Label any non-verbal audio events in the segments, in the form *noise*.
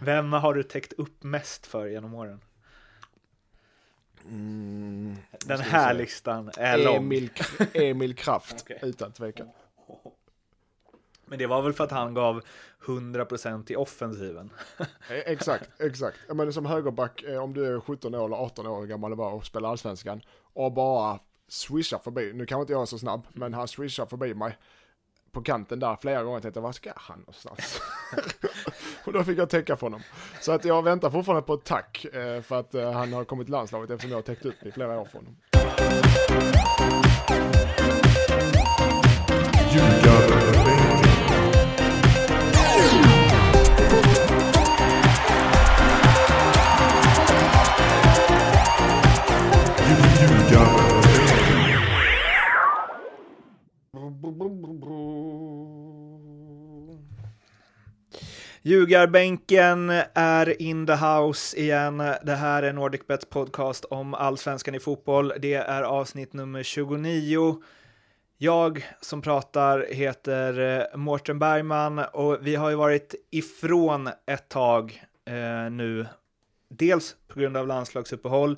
Vem har du täckt upp mest för genom åren? Mm, Den här listan är lång. Emil, *laughs* Emil Kraft, Okej. utan tvekan. Men det var väl för att han gav 100% i offensiven. Eh, Exakt, exakt. Jag menar som högerback, eh, om du är 17 år eller 18 år gammal var och spelar allsvenskan och bara swishar förbi, nu kanske inte jag är så snabb, men han swishar förbi mig på kanten där flera gånger och tänkte, var ska han någonstans? *laughs* *laughs* och då fick jag täcka för honom. Så att jag väntar fortfarande på ett tack eh, för att eh, han har kommit till landslaget eftersom jag har täckt upp i flera år för honom. Ljugarbänken är in the house igen. Det här är NordicBets podcast om allsvenskan i fotboll. Det är avsnitt nummer 29. Jag som pratar heter eh, Mårten Bergman och vi har ju varit ifrån ett tag eh, nu. Dels på grund av landslagsuppehåll,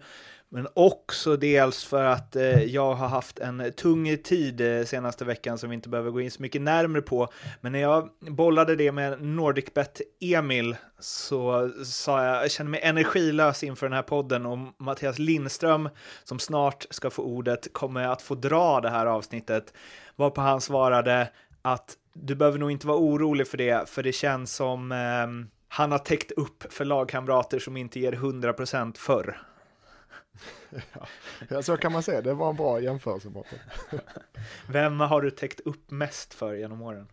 men också dels för att eh, jag har haft en tung tid eh, senaste veckan som vi inte behöver gå in så mycket närmare på. Men när jag bollade det med NordicBet Emil så sa jag, jag känner mig energilös inför den här podden och Mattias Lindström som snart ska få ordet kommer att få dra det här avsnittet. Varpå han svarade att du behöver nog inte vara orolig för det, för det känns som eh, han har täckt upp för lagkamrater som inte ger 100% förr. *laughs* Ja, så kan man säga, det var en bra jämförelse Mårten. *laughs* Vem har du täckt upp mest för genom åren?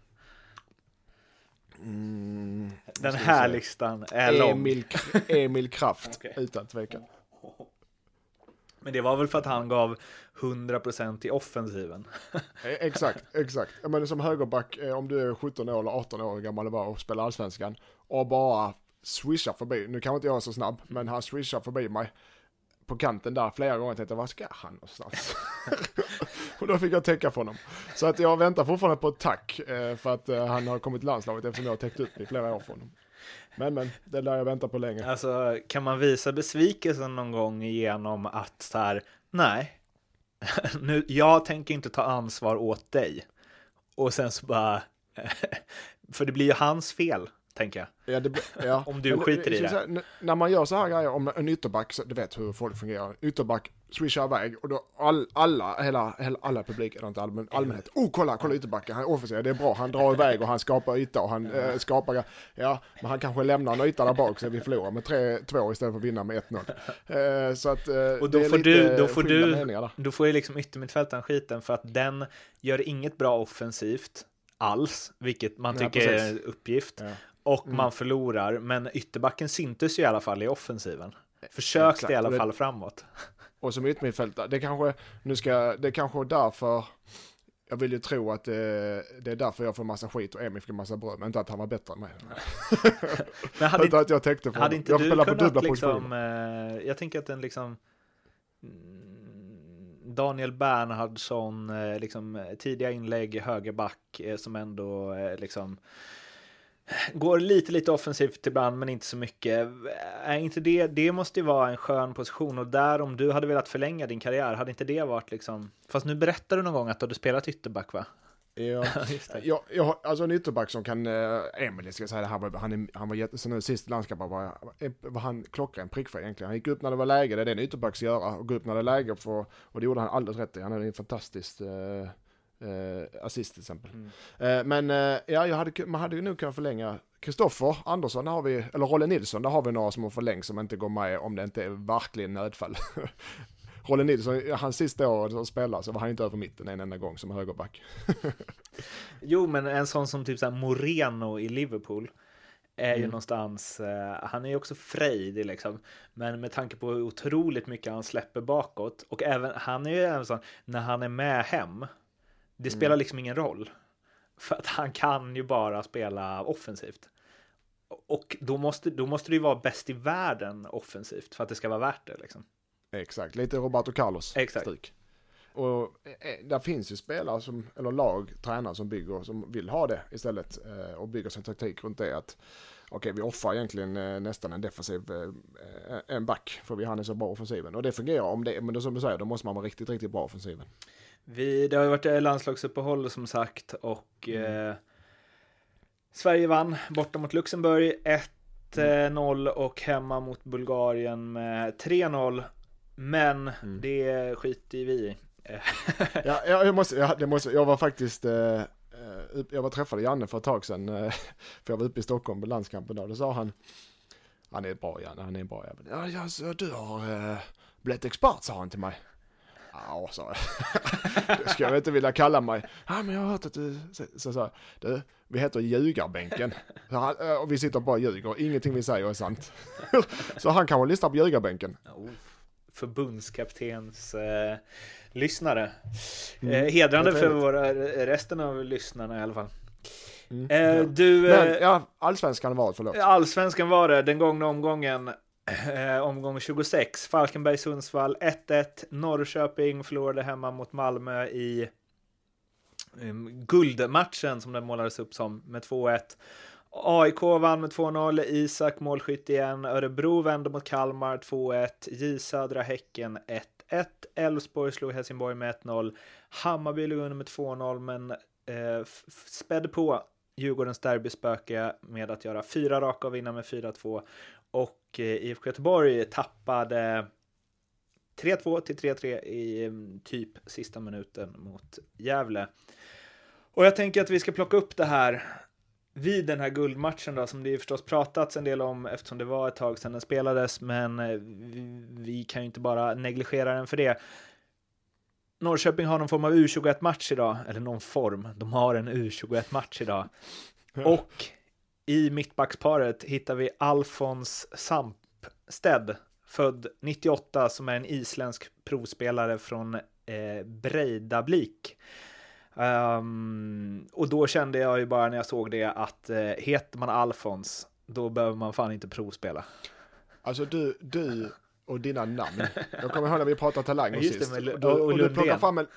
Mm, Den här listan är lång. Emil, Emil Kraft, *laughs* Okej. utan tvekan. Men det var väl för att han gav 100% i offensiven. Eh, Exakt, exakt. Menar som högerback, eh, om du är 17 år eller 18 år gammal var och spelar allsvenskan och bara swishar förbi, nu kanske inte jag är så snabb, men han swishar förbi mig på kanten där flera gånger och tänkte, var ska han någonstans? *laughs* och då fick jag täcka för honom. Så att jag väntar fortfarande på ett tack eh, för att eh, han har kommit till landslaget eftersom jag har täckt upp i flera år för honom. Men men, det lär jag vänta på länge. Alltså, kan man visa besvikelsen någon gång genom att så här, nej, *laughs* nu, jag tänker inte ta ansvar åt dig. Och sen så bara, *laughs* för det blir ju hans fel, tänker jag. Ja, det, ja. *laughs* Om du skiter i ska det. n- när man gör så här grejer om en ytterback, så, du vet hur folk fungerar. Ytterback swishar iväg och då all, alla, hela, hela, alla publik, eller inte allmän, allmänhet. Oh, kolla, kolla ytterbacken, han är offensiv, det är bra, han drar iväg och han skapar yta och han eh, skapar, ja, men han kanske lämnar en yta där bak så vi förlorar med 3-2 istället för att vinna med 1-0. *laughs* Eh, så att eh, Och då är får du, då får du, då får ju liksom yttermittfältaren skiten för att den gör inget bra offensivt alls, vilket man tycker är precis. en uppgift. Ja. Och Mm. man förlorar, men ytterbacken syntes ju i alla fall i offensiven. Försökte Exakt, i alla det- fall framåt. *laughs* Och som yttermittfältare, det kanske, nu ska, det kanske är därför, jag vill ju tro att det, det är därför jag får massa skit och Emil fick massa bröd, men inte att han var bättre än mig. *laughs* Men hade, Utan att jag täckte för hade inte jag du spelar på kunnat dubbla liksom, eh, jag tänker att den liksom mm, Daniel Bernhardsson, eh, liksom eh, tidiga inlägg, högerback som ändå liksom går lite, lite offensivt ibland, men inte så mycket. Är inte det, det måste ju vara en skön position och där om du hade velat förlänga din karriär, hade inte det varit liksom, fast nu berättar du någon gång att du hade spelat ytterback va? Ja. *laughs* Jag, jag, har- alltså en ytterback som kan, eh, Emil ska jag säga det här, var- han, är, han var jätte, så nu sist i landskampen var, var han klockren prickfri egentligen. Han gick upp när det var läge, det är det en ytterback ska göra, och gå upp när det är läge, för, och det gjorde han alldeles rätt i. Han hade en fantastisk eh, eh, assist till exempel. Mm. Eh, men eh, ja, jag hade, man hade ju nog kunnat förlänga Kristoffer Andersson, har vi, eller Rolle Nilsson, där har vi några som har förlängt som inte går med om det inte är verkligen nödfall. *laughs* Rolle Nilsson, hans sista år som spelare så var han inte över mitten en enda gång som högerback. *laughs* Jo, men en sån som typ så här Moreno i Liverpool är ju Mm. någonstans, eh, han är ju också frejdig liksom, men med tanke på hur otroligt mycket han släpper bakåt och även, han är ju en sån, när han är med hem, det spelar liksom ingen roll. För att han kan ju bara spela offensivt. Och då måste, då måste det ju vara bäst i världen offensivt för att det ska vara värt det liksom. Exakt, lite Roberto Carlos Exakt. stuk. Och eh, där finns ju spelare som, eller lag, tränare som bygger, som vill ha det istället eh, och bygger sin taktik runt det. Att, okej vi offrar egentligen eh, nästan en defensiv, eh, en back, för vi han är så bra offensiven. Och det fungerar om det, men det, som du säger, då måste man vara riktigt, riktigt bra offensiven. Vi, det har ju varit landslagsuppehåll som sagt och mm. eh, Sverige vann borta mot Luxemburg 1-0 och hemma mot Bulgarien med 3-0. Men mm. det skiter vi i. *laughs* ja, jag, måste, jag, måste, jag var faktiskt, eh, jag var träffade Janne för ett tag sedan, eh, *laughs* för jag var uppe i Stockholm på landskampen då, då sa han, han är bra Janne, han är bra jävel. Ja, ja, så du har eh, blivit expert sa han till mig. Ja, sa jag. det ska jag inte vilja kalla mig. Ja, men jag har hört att du, så sa du, vi heter ljugarbänken. Eh, och vi sitter och bara ljuger, ingenting vi säger är sant. *laughs* så han kanske lyssnar på ljugarbänken. Oh, förbundskaptens eh, lyssnare. Mm, eh, hedrande för våra, resten av lyssnarna i alla fall. Mm, eh, ja. Du, Men, eh, ja, allsvenskan var det, förlåt. Allsvenskan var det, den gångna omgången. Eh, omgång 26, Falkenberg-Sundsvall 1-1, Norrköping förlorade hemma mot Malmö i um, guldmatchen som den målades upp som med 2-1. AIK vann med 2-0, Isak målskytt igen, Örebro vände mot Kalmar 2-1, J Södra Häcken 1-1, Elfsborg slog Helsingborg med 1-0, Hammarby låg under med 2-0 men eh, spädde på Djurgårdens derbyspöke med att göra fyra raka och vinna med 4-2 och eh, IFK Göteborg tappade 3-2 till 3-3 i mm, typ sista minuten mot Gävle. Och jag tänker att vi ska plocka upp det här vid den här guldmatchen då, som det ju förstås pratats en del om eftersom det var ett tag sedan den spelades, men eh, vi kan ju inte bara negligera den för det. Norrköping har någon form av U21-match idag, eller någon form, de har en U21-match idag. Och i mittbacksparet hittar vi Alfons Sampsted, född 98, som är en isländsk provspelare från eh, Breidablik. Um, och då kände jag ju bara när jag såg det att eh, heter man Alfons, då behöver man fan inte provspela. Alltså du, du och dina namn. Jag kommer ihåg när vi pratade *laughs* talanger sist. Det, och, du, och, och du plockar fram en,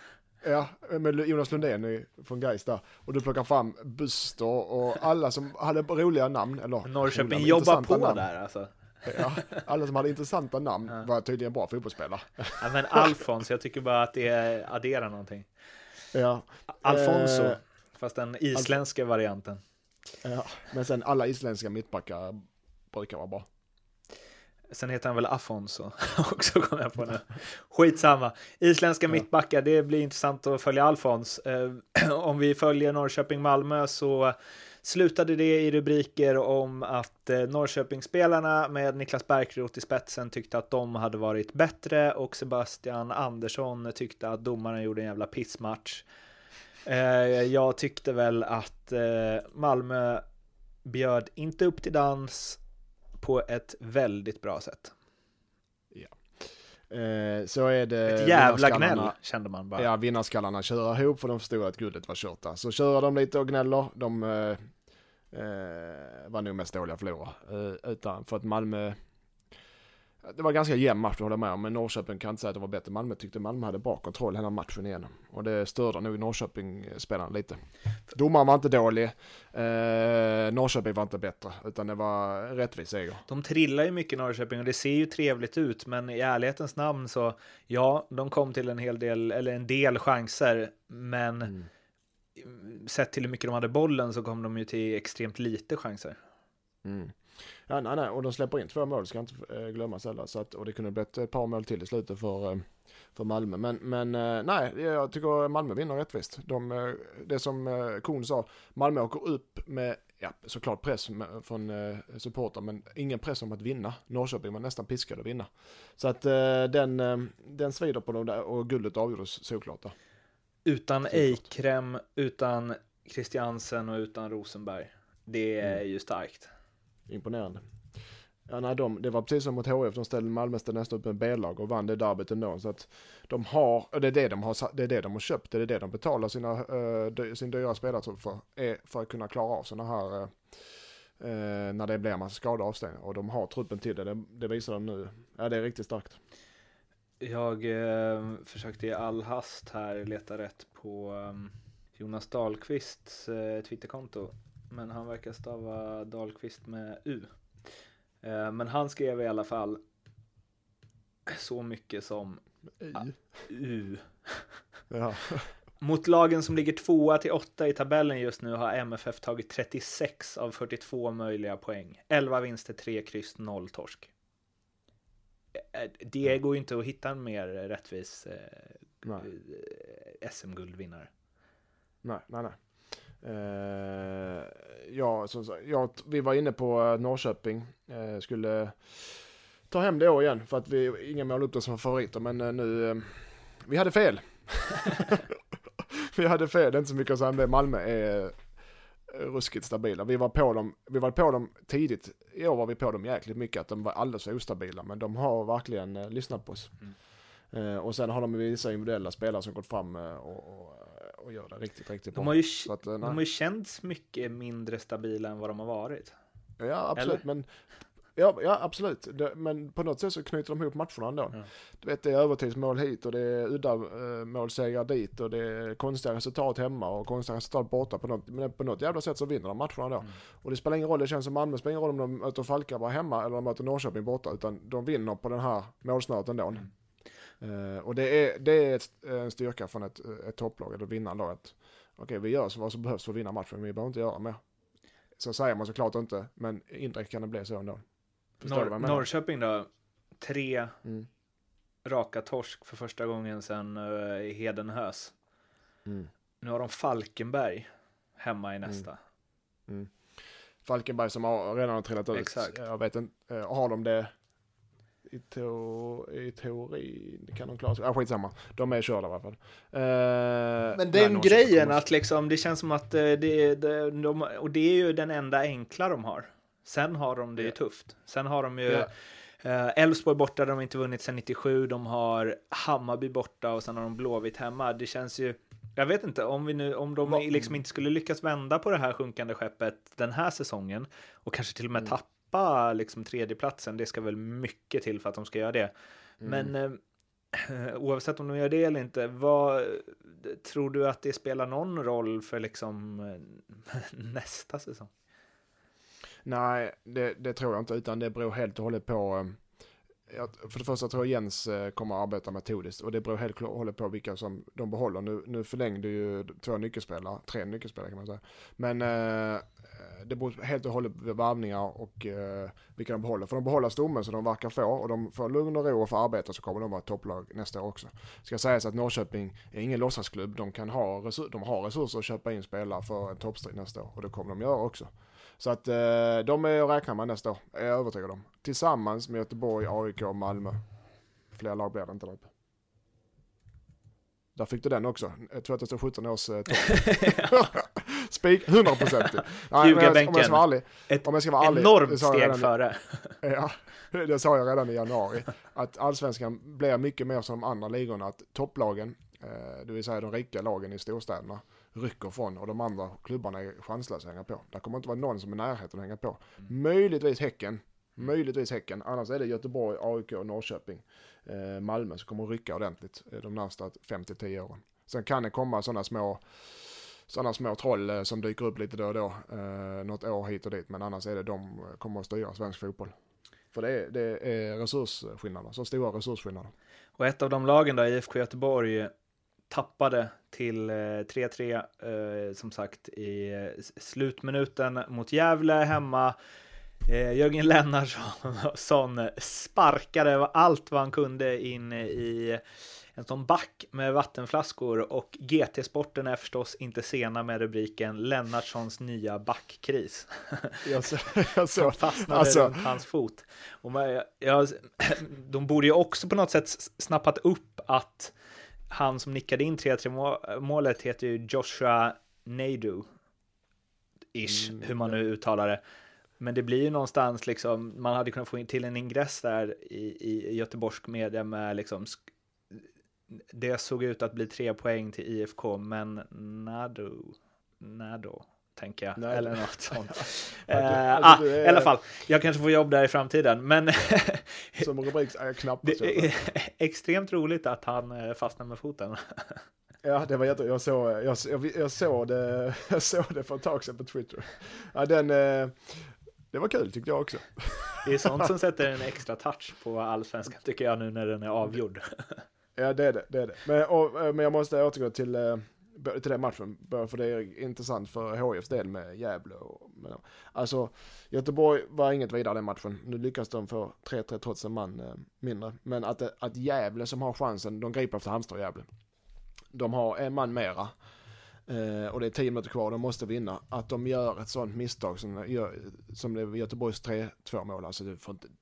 Ja, med Jonas Lundén från Gais där. Och du plockar fram Buster och alla som hade roliga namn. Eller, Norrköping jobbar på namn. där alltså. Ja, alla som hade intressanta namn ja. var tydligen bra fotbollsspelare. Ja, men Alfons, jag tycker bara att det adderar någonting. Ja. Alfonso, eh, fast den isländska varianten. Ja, men sen alla isländska mittbackar brukar vara bra. Sen heter han väl Afonso *laughs* också kom jag på nu. Skitsamma. Isländska ja. mittbackar, det blir intressant att följa Alfons. Eh, *clears throat* om vi följer Norrköping-Malmö så slutade det i rubriker om att eh, Norrköpingsspelarna med Niklas Bärkroth i spetsen tyckte att de hade varit bättre och Sebastian Andersson tyckte att domaren gjorde en jävla pissmatch. Eh, jag tyckte väl att Malmö bjöd inte upp till dans på ett väldigt bra sätt. Ja. Eh, så är det. Ett jävla gnäll kände man bara. Ja, vinnarskallarna köra ihop för de förstod att guldet var kört. Så kör de lite och gnäller. De eh, eh, var nog mest dåliga förlorare. Eh, utan för att Malmö det var ganska jämn match, håller med om, men Norrköping kan inte säga att det var bättre. Malmö tyckte Malmö hade bra kontroll hela matchen igenom. Och det störde nog Norrköping-spelarna lite. Domaren var inte dålig, eh, Norrköping var inte bättre, utan det var rättvis seger. De trillar ju mycket Norrköping och det ser ju trevligt ut, men i ärlighetens namn så, ja, de kom till en hel del, eller en del chanser, men mm. sett till hur mycket de hade bollen så kom de ju till extremt lite chanser. Mm. Ja, nej, nej, och de släpper in två mål, ska inte äh, glömmas heller. Så att, och det kunde blivit ett par mål till i slutet för, äh, för Malmö. Men, men äh, nej, jag tycker Malmö vinner rättvist. De, det som Kuhn sa, Malmö åker upp med, ja, såklart press från supporter, men ingen press om att vinna. Norrköping var nästan piskade att vinna. Så att den, den svider på dem där och guldet avgjordes såklart. Där. Utan Eikrem, utan Christiansen och utan Rosenberg. Det är mm. ju starkt imponerande. Ja, nej, de, det var precis som mot HF, de ställde Malmö ställde nästan upp en B-lag och vann det derbyt ändå. Så att de har, och det är det de har, det är det de har köpt, det är det de betalar sina, äh, sin dyra spelartrupp för, är eh, för att kunna klara av sådana här, äh, när det blir en massa skador och avstängningar. Och de har truppen till det, det, det, visar de nu. Ja, det är riktigt starkt. Jag eh, försökte i all hast här leta rätt på um, Jonas Dahlqvists eh, Twitterkonto men han verkar stava Dahlqvist med U. Eh, men han skrev i alla fall så mycket som. U. *laughs* Ja. Mot lagen som ligger tvåa till åtta i tabellen just nu har MFF tagit 36 av 42 möjliga poäng. 11 vinster, 3 kryss, 0 torsk. Eh, Det går ju inte att hitta en mer rättvis eh, eh, SM-guldvinnare. nej, nej. nej. Eh, ja, som sagt, ja, vi var inne på eh, Norrköping. Eh, skulle ta hem det år igen för att vi ingen målar upp det som favoriter. Men eh, nu, vi hade fel. *laughs* vi hade fel, det är inte så mycket att säga om det. Malmö är ruskigt stabila. Vi var, på dem, vi var på dem tidigt. I år var vi på dem jäkligt mycket att de var alldeles för ostabila. Men de har verkligen lyssnat på oss. Eh, och sen har de vissa individuella spelare som gått fram och, och, och gör det riktigt, riktigt De bra. har ju, Så att, eh, de har ju känts mycket mindre stabila än vad de har varit. Ja, absolut. Men, ja, ja, absolut. Det, men på något sätt så knyter de ihop matcherna ändå. Ja. Du vet, det är övertidsmål hit och det är udda eh, målsegrar dit och det är konstiga resultat hemma och konstiga resultat borta. På något, men på något jävla sätt så vinner de matcherna då. Mm. Och det spelar ingen roll, det känns som Malmö spelar ingen roll om de möter Falkenberg hemma eller om de möter Norrköping borta. Utan de vinner på den här målsnöret ändå. Mm. Eh, och det är, det är ett, en styrka från ett, ett topplag, lag. att Okej, vi gör så vad som behövs för att vinna matchen, men vi behöver inte göra mer. Så säger man såklart inte, men indirekt kan det bli så ändå. Förstår menar? Norrköping då? Tre Mm. raka torsk för första gången sedan uh, Hedenhös. Mm. Nu har de Falkenberg hemma i nästa. Falkenberg som har, redan har trillat ut. Exakt. Jag vet inte, eh, har de det i, teo, i teorin? Kan de klara sig? Ja, skitsamma. De är körda i alla fall. Eh, Men den grejen att liksom, det känns som att eh, det, det, de, och det är ju den enda enkla de har. Sen har de det ju Ja. tufft. Sen har de ju eh, Elfsborg borta, de har inte vunnit sedan 97. De har Hammarby borta och sen har de Blåvitt hemma. Det känns ju, jag vet inte, om, vi nu, om de Va- liksom inte skulle lyckas vända på det här sjunkande skeppet den här säsongen och kanske till och med Mm. tappa liksom tredjeplatsen, det ska väl mycket till för att de ska göra det. Mm. Men eh, *clears throat* oavsett om de gör det eller inte, vad tror du att det spelar någon roll för liksom *laughs* nästa säsong? Nej, det, det tror jag inte, utan det beror helt och hållet på eh, för det första tror jag Jens eh, kommer att arbeta metodiskt och det beror helt klart håller på vilka som de behåller. Nu, nu förlängde ju två nyckelspelare, tre nyckelspelare kan man säga. Men eh, eh, det beror helt och hållet på varvningar och eh, vilka de behåller. För de behåller stommen som de verkar få och de får lugn och ro och får arbeta så kommer de vara ett topplag nästa år också. Ska sägas att Norrköping är ingen låtsasklubb. De, kan ha resurs, de har resurser att köpa in spelare för en toppstrid nästa år och det kommer de göra också. Så att eh, de är att räkna med nästa år, är jag övertygad om. Tillsammans med Göteborg, AIK och Malmö. Fler lag blir det inte där uppe. Där fick du den också. Jag tror att det står 17 års eh, topp. *laughs* Spik, 100 procent. *laughs* Om jag Ljugarbänken. ska vara ärlig. Ett Om jag ska vara ärlig. enormt steg redan- före. *laughs* Ja, det sa jag redan i januari. Att allsvenskan blir mycket mer som de andra ligorna. Att topplagen, eh, det vill säga de rika lagen i storstäderna, rycker från och de andra klubbarna är chanslösa att hänga på. Det kommer inte vara någon som är närheten att hänga på. Möjligtvis Häcken, möjligtvis Häcken. Annars är det Göteborg, AIK och Norrköping. Eh, Malmö som kommer rycka ordentligt eh, de närmsta 5-10 åren. Sen kan det komma sådana små sådana små troll eh, som dyker upp lite då och då. Eh, något år hit och dit. Men annars är det de eh, kommer att styra svensk fotboll. För det är, det är resursskillnader, så stora resursskillnader. Och ett av de lagen där, IFK Göteborg, tappade till eh, 3-3 eh, som sagt i eh, slutminuten mot Gävle hemma. Eh, Jörgen Lennartsson sparkade allt vad han kunde in i en sån back med vattenflaskor och GT-sporten är förstås inte sena med rubriken Lennartssons nya backkris. *laughs* Jag, så, *laughs* jag som så, fastnade alltså- runt hans fot. Och man, jag, de borde ju också på något sätt snappat upp att han som nickade in 3-3 må- målet heter ju Joshua Naidu. Ish, Mm, hur man nu uttalar det. Men det blir ju någonstans liksom, man hade kunnat få in till en ingress där i, i göteborgsk media med liksom det såg ut att bli tre poäng till IFK, men Nado, Nado, tänker jag, Nej. eller något sånt. *laughs* Eh, alltså, ah, är- I alla fall, jag kanske får jobb där i framtiden, men som rubrik är jag knappt det är *laughs* extremt roligt att han eh, fastnar med foten. *laughs* Ja, det var jätte... Jag såg, jag, jag, jag såg, det, jag såg det för ett tag sedan på Twitter. Ja, den... Eh, det var kul tyckte jag också. Det är sånt som sätter en extra touch på allsvenskan tycker jag nu när den är avgjord. Ja, det är det. det, är det. Men, och, men jag måste återgå till, till den matchen, för det är intressant för HIFs del med Gävle. Och, men, alltså, Göteborg var inget vidare den matchen. Nu lyckas de få 3-3 trots en man eh, mindre. Men att, eh, att Gävle som har chansen, de griper efter Halmstad och Gävle de har en man mera. Eh, och det är tio minuter kvar, de måste vinna. Att de gör ett sånt misstag som, eh, som det Göteborgs 3-2 mål. Alltså det,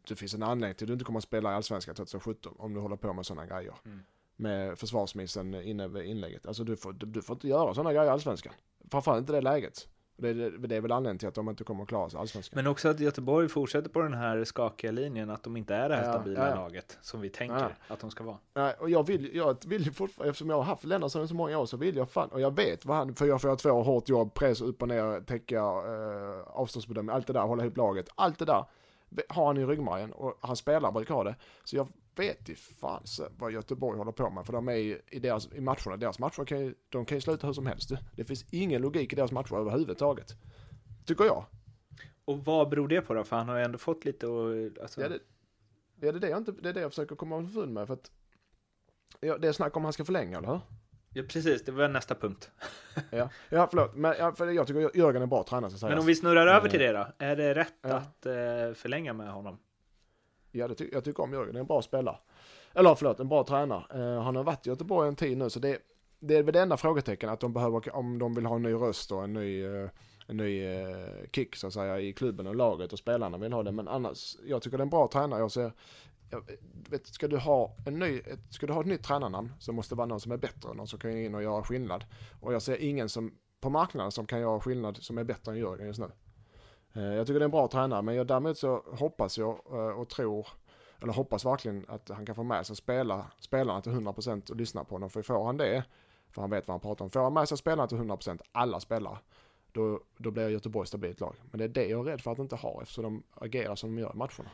det, finns en anledning till att du inte kommer att spela i Allsvenskan 2017 om du håller på med sådana grejer. Mm. Med försvarsmissen inne vid inlägget. Alltså du får, du, får inte göra sådana grejer i Allsvenskan. Framförallt inte det läget. Det, det, det, är väl anledningen till att de inte kommer att klara sig allsvenskan. Men också att Göteborg fortsätter på den här skakiga linjen, att de inte är det här ja, stabila ja. laget som vi tänker att de ska vara. Nej, och jag vill, jag vill fortfarande, eftersom jag har haft Lennartsson så många år så vill jag fan, och jag vet vad han, för jag får två hårt jobb, press upp och ner, täcka, eh, avståndsbedömning, allt det där, hålla ihop laget, allt det där har han i ryggmärgen och han spelar brukar ha det. Så jag vet ju fan vad Göteborg håller på med. För de är ju i, deras, i matcherna, deras matcher kan ju, de kan ju sluta hur som helst. Det finns ingen logik i deras matcher överhuvudtaget. Tycker jag. Och vad beror det på då? För han har ju ändå fått lite och, alltså... ja, det, ja, det, är det, jag inte, det är det jag försöker komma underfund med. För att, ja, det är snack om han ska förlänga, eller hur? Ja, precis. Det var nästa punkt. *laughs* ja, ja, förlåt. Men ja, för jag tycker Jörgen är bra tränare. Men om vi snurrar över till det då. Är det rätt ja. att eh, förlänga med honom? Ja, det ty jag tycker om Jörgen. Det är en bra spelare. Eller förlåt, en bra tränare. Uh, han har varit i Göteborg en tid nu, så det, det är väl det enda frågetecken att de behöver, om de vill ha en ny röst och en ny uh, en ny eh, kick så att säga i klubben och laget och spelarna vill ha det. Men annars, jag tycker det är en bra tränare. Jag ser, jag vet, ska, du ha en ny, ett, ska du ha ett nytt tränarnamn så måste det vara någon som är bättre, någon som kan in och göra skillnad. Och jag ser ingen som, på marknaden som kan göra skillnad som är bättre än Jörgen just nu. Eh, jag tycker det är en bra tränare, men jag, därmed så hoppas jag eh, och tror, eller hoppas verkligen att han kan få med sig spela, spelarna till 100% och lyssna på honom. För får han det, för han vet vad han pratar om, får han med sig spelarna till 100%, alla spelare, då, då blir Göteborg stabilt lag. Men det är det jag är rädd för att inte ha eftersom de agerar som de gör i matcherna.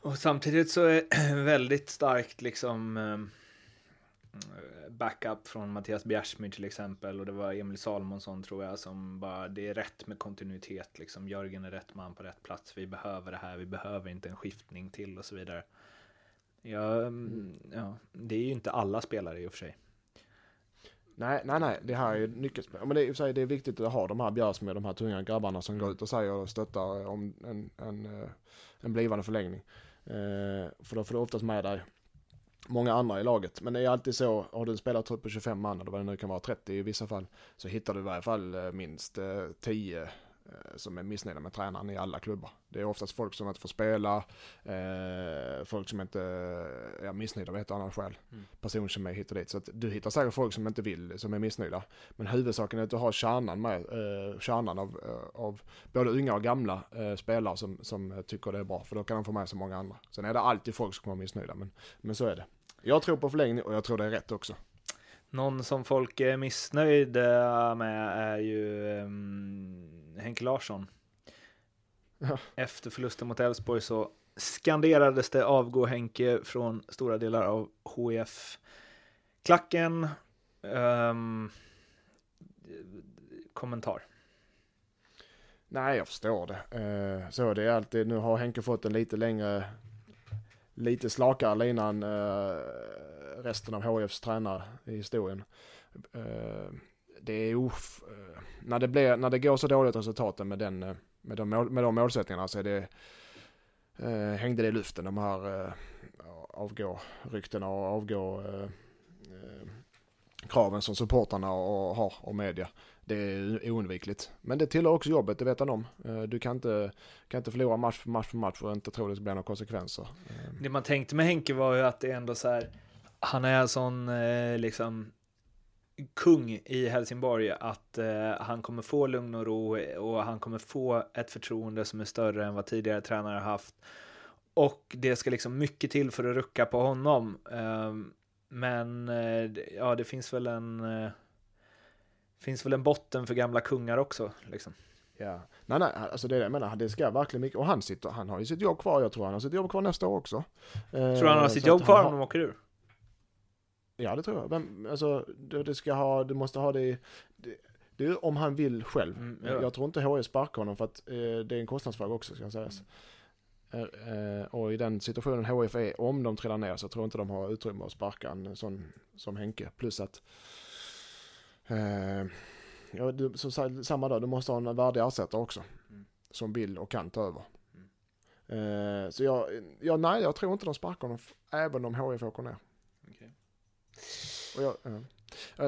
Och samtidigt så är *clears throat* väldigt starkt liksom eh, Eh, backup från Mattias Bjärsmyr till exempel och det var Emil Salmonsson tror jag som bara det är rätt med kontinuitet liksom Jörgen är rätt man på rätt plats vi behöver det här vi behöver inte en skiftning till och så vidare. Ja, mm, ja det är ju inte alla spelare i och för sig. Nej, nej, nej, det här är nyckelspel. Men det är, det är viktigt att ha de här Bjärs med de här tunga grabbarna som går ut och säger och stöttar om en, en, eh, en blivande förlängning. Eh, för då får du oftast med dig många andra i laget. Men det är alltid så, har du en spelartrupp på 25 man, eller vad det nu kan vara, 30 i vissa fall, så hittar du i varje fall eh, minst 10 Eh, som är missnöjda med tränaren i alla klubbar. Det är oftast folk som inte får spela, eh, folk som inte är missnöjda av ett annat skäl. Mm. Personkemi hit och dit. Så att du hittar säkert folk som inte vill, som är missnöjda. Men huvudsaken är att du har kärnan med, eh, kärnan av, eh, av både unga och gamla eh, spelare som, som tycker det är bra. För då kan de få med sig många andra. Sen är det alltid folk som kommer missnöjda, men, men så är det. Jag tror på förlängning och jag tror det är rätt också. Någon som folk är missnöjda med är ju um Henke Larsson. Ja. Efter förlusten mot Elfsborg så skanderades det avgå Henke från stora delar av HIF. Klacken. Um, kommentar. Nej, jag förstår det. Uh, så det är alltid, nu har Henke fått en lite längre, lite slakare lina än uh, eh, resten av HIFs tränare i historien. Uh, det är uff, eh, när det, blir, när det går så dåligt resultaten med, den, med, de, med de målsättningarna så är det, eh, hängde det i luften de här eh, avgå ryktena och avgå eh, kraven som supportarna och, har och media. Det är oundvikligt. Men det tillhör också jobbet, det vet han om. Eh, du kan inte, kan inte förlora match för match för match och inte tro det blir några konsekvenser. Eh. Det man tänkte med Henke var ju att det ändå så här, han är en sån eh, liksom kung i Helsingborg att eh, han kommer få lugn och ro och han kommer få ett förtroende som är större än vad tidigare tränare haft. Och det ska liksom mycket till för att rucka på honom. Eh, men eh, ja, det finns väl en eh, finns väl en botten för gamla kungar också. Liksom. Ja, nej, nej, alltså det är det jag menar, det ska verkligen mycket, och han sitter, han har ju sitt jobb kvar, jag tror han har sitt jobb kvar nästa år också. Tror du han har eh, sitt jobb kvar har... om de åker ur? Ja, det tror jag. Vem, alltså, det, det ska ha, du måste ha det, det, det är om han vill själv. Mm, ja. Jag tror inte HIF sparkar honom för att eh, det är en kostnadsfråga också ska sägas. Mm. Eh, eh, och i den situationen HIF är, om de trillar ner så tror jag inte de har utrymme att sparka en sån som Henke. Plus att, eh, ja, du, som, sa- samma dag, du måste ha en värdig ersättare också. Mm. Som vill och kan ta över. Eh, så jag, ja, nej, jag tror inte de sparkar honom även om HIF åker ner. Okej. Och jag, ja. Eh,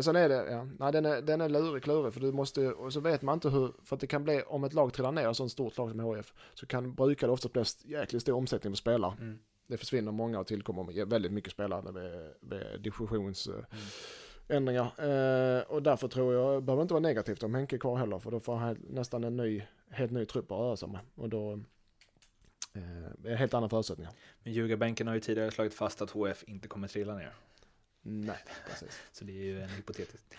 Sen är det, ja, nej den är, den är lurig, klurig för du måste, och så vet man inte hur, för att det kan bli, om ett lag trillar ner, ett sånt stort lag som HIF, så kan, brukar det ofta bli jäkligt stor omsättning på spelare. Mm. Det försvinner många och tillkommer väldigt mycket spelare vid, vid divisionsändringar. Eh, och därför tror jag, behöver inte vara negativt om Henke är kvar heller, för då får han nästan en ny, helt ny trupp att röra sig med. Och då, eh, helt andra förutsättningar. Men ljugarbänken har ju tidigare slagit fast att HF inte kommer trilla ner. Nej, *laughs* precis. Så det är ju en hypotetisk. *laughs*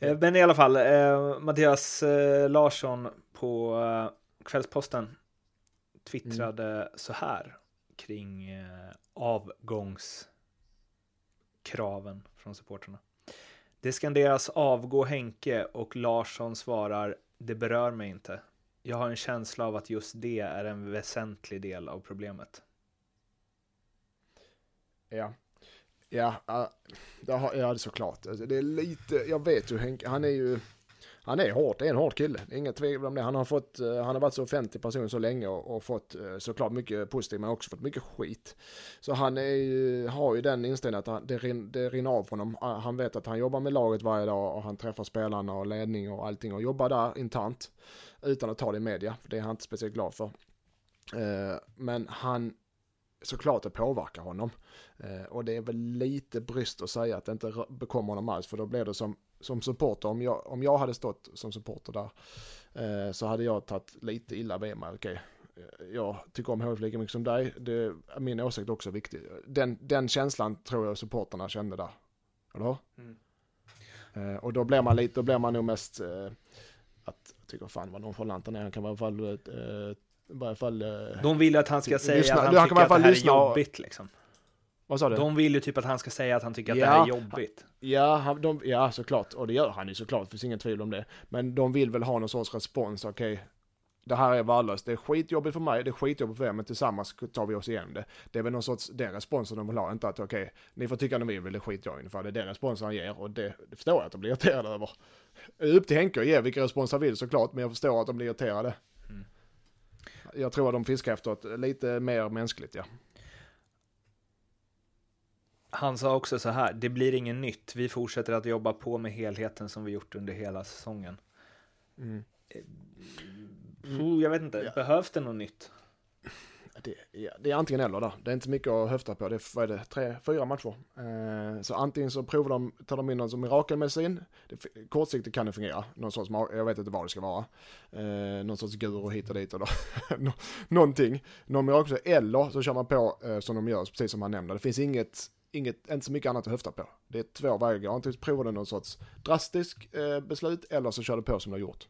Eh, Men i alla fall, eh, Mattias eh, Larsson på eh, Kvällsposten twittrade så här kring eh, avgångskraven från supporterna. Det skanderas avgå Henke och Larsson svarar det berör mig inte. Jag har en känsla av att just det är en väsentlig del av problemet. Ja. Ja, det har, ja det är såklart. Alltså, det är lite, jag vet ju Henke, han är ju, han är hård, det är en hård kille. Det är inget tvivel om det. Han har fått, eh, han har varit så offentlig person så länge och, och fått eh, såklart mycket positivt men också fått mycket skit. Så han är ju, har ju den inställningen att han, det, rin, det rinner av honom. Ah, han vet att han jobbar med laget varje dag och han träffar spelarna och ledning och allting och jobbar där internt utan att ta det i media. För det är han inte speciellt glad för. Eh, men han, såklart det påverkar honom. Eh, och det är väl lite brist att säga att det inte bekommer honom alls, för då blir det som, som supporter, om jag, om jag hade stått som supporter där, eh, så hade jag tagit lite illa vid mig. Okej, eh, jag tycker om HF lika mycket som dig, det är min åsikt också viktig. Den, den känslan tror jag supporterna kände där. Eller hur? Mm. Och då blir man lite, då blir man nog mest att, jag tycker fan vad nonchalant han är, han kan vara i alla fall, i varje fall, eh, De vill att han ska säga Lyssna- att han han tycker att det här är och- jobbigt. Liksom. vad sa du? De vill ju typ att han ska säga att han tycker att Ja. det här är jobbigt. Ja, han, de, ja, såklart. Och det gör han ju såklart, det finns ingen tvivel om det. Men de vill väl ha någon sorts respons, okej. det här är värdelöst, det är skitjobbigt för mig, det är skitjobbigt för er, men tillsammans tar vi oss igenom det. Det är väl någon sorts, den responsen de vill ha, inte att okej, ni får tycka vad ni vill, det skiter jag ungefär. Det är den responsen han ger och det, det förstår jag att de blir irriterade över. Upp till Henke att ge vilken respons han vill såklart, men jag förstår att de blir irriterade. Jag tror att de fiskar efter ett lite mer mänskligt, ja. Han sa också så här, det blir ingen nytt. Vi fortsätter att jobba på med helheten som vi gjort under hela säsongen. Mm. Oh, jag vet inte, Ja. behövs det något nytt? Det, ja, det är antingen eller där. Det är inte mycket att höfta på. Det är, vad är det, tre, fyra matcher. Eh, så antingen så provar de, tar de in någon som mirakelmedicin. Det, kortsiktigt kan det fungera. Någon sorts, jag vet inte vad det ska vara. Eh, någon sorts guru hit och dit och då. *laughs* Någonting. Någon mirakelmedicin. Eller så kör man på eh, som de gör, precis som han nämnde. Det finns inget, inget, inte så mycket annat att höfta på. Det är två vägar. Antingen provar du någon sorts drastisk eh, beslut eller så kör du på som du har gjort.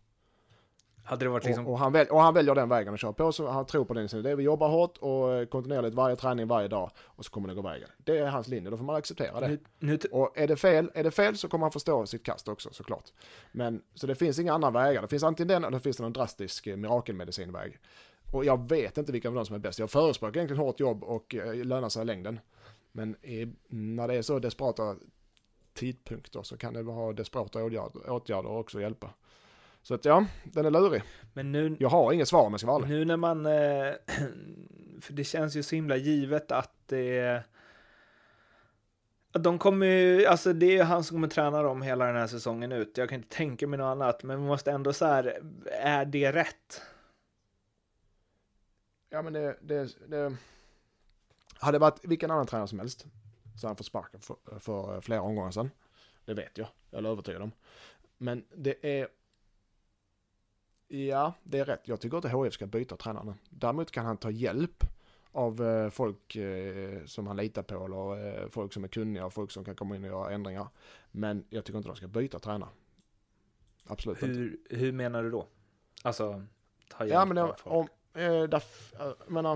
Hade det varit liksom, Och, och, han väl, och han väljer den vägen och kör på, så han tror på den. Det är vi jobbar hårt och eh, kontinuerligt varje träning varje dag och så kommer det gå vägen. Det är hans linje, då får man acceptera det. nu, nu, Och är det fel, är det fel så kommer han förstå sitt kast också såklart. Men så det finns inga andra vägar. Det finns antingen den eller det finns någon drastisk eh, mirakelmedicinväg. Och jag vet inte vilken av dem som är bäst. Jag förespråkar egentligen hårt jobb och eh, lönar sig i längden. Men i, när det är så desperata tidpunkter så kan det ha desperata åtgärder, åtgärder också hjälpa. Så att ja, den är lurig. men nu, Jag har inget svar om jag ska vara nu när man, eh, *clears throat* för det känns ju så himla givet att det de kommer ju, alltså det är ju han som kommer träna dem hela den här säsongen ut. Jag kan inte tänka mig något annat, men vi måste ändå så här, är det rätt? Ja men det, det, det hade varit vilken annan tränare som helst så han fått sparken för, för flera omgångar sedan. Det vet jag, jag är övertygad om. Men det är Ja, det är rätt. Jag tycker inte HF ska byta tränarna. Däremot kan han ta hjälp av eh, folk eh, som han litar på eller eh, folk som är kunniga och folk som kan komma in och göra ändringar. Men jag tycker inte de ska byta tränare. Absolut inte. Hur, hur menar du då? Alltså, ta hjälp Ja men jag, om, där, jag menar,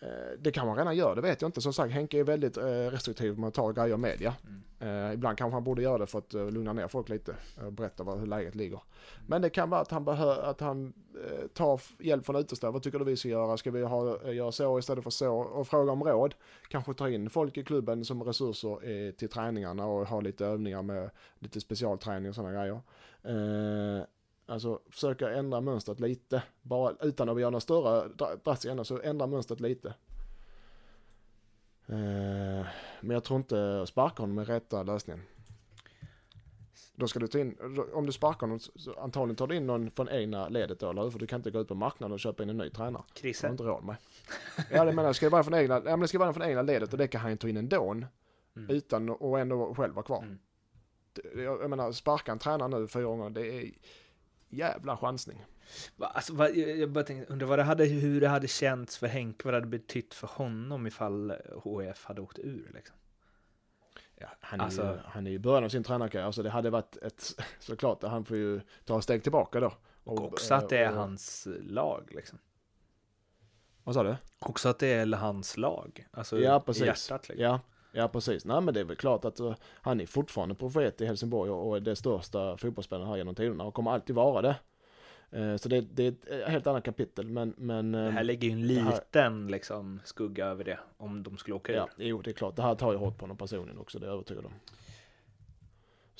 eh, det kan man redan göra, det vet jag inte. Som sagt, Henke är väldigt eh, restriktiv med att ta grejer i media. Mm. Eh, ibland kanske han borde göra det för att lugna ner folk lite och berätta vad, hur läget ligger. Men det kan vara att han, behör, att han eh, tar hjälp från utomstående. Vad tycker du vi ska göra? Ska vi ha, eh, göra så istället för så? Och fråga om råd. Kanske ta in folk i klubben som resurser eh, till träningarna och ha lite övningar med lite specialträning och sådana grejer. Alltså försöka ändra mönstret lite. Bara utan att göra några större dra- drastiska ändringar, så ändra mönstret lite. Eh, men jag tror inte sparka honom är rätta lösningen. Då ska du ta in, om du sparkar honom, så- antagligen tar du in någon från egna ledet då, eller hur? För du kan inte gå ut på marknaden och köpa in en ny tränare. Har Krisse. du inte råd med. Ja, det menar jag. Ska vara från egna, ja, men det ska vara från egna ledet och det kan han ju ta in ändå. Mm. Utan att ändå själv vara kvar. Mm. Jag, jag menar, sparka en tränare nu fyra gånger, det är jävla chansning. Alltså, vad, jag bara tänkte, undrar vad det hade, hur det hade känts för Henke, vad det hade betytt för honom ifall HF hade åkt ur liksom. Ja, han, är Alltså- ju, han är i början av sin tränarkarriär, så det hade varit ett, *laughs* såklart, han får ju ta ett steg tillbaka då. Och också att det är och- hans lag liksom. Vad sa du? Också att det är hans lag. Alltså Ja, precis. hjärtat liksom. Ja, ja precis. Nej men det är väl klart att uh, han är fortfarande profet i Helsingborg och, och är det största fotbollsspelaren här genom tiderna och kommer alltid vara det. Eh, så det, det är ett eh, helt annat kapitel men, men Det eh, här lägger ju en det här- liten liksom, skugga över det om de skulle åka ur. ja, jo det är klart. Det här tar ju hårt på honom personligen också, det är jag övertygad om.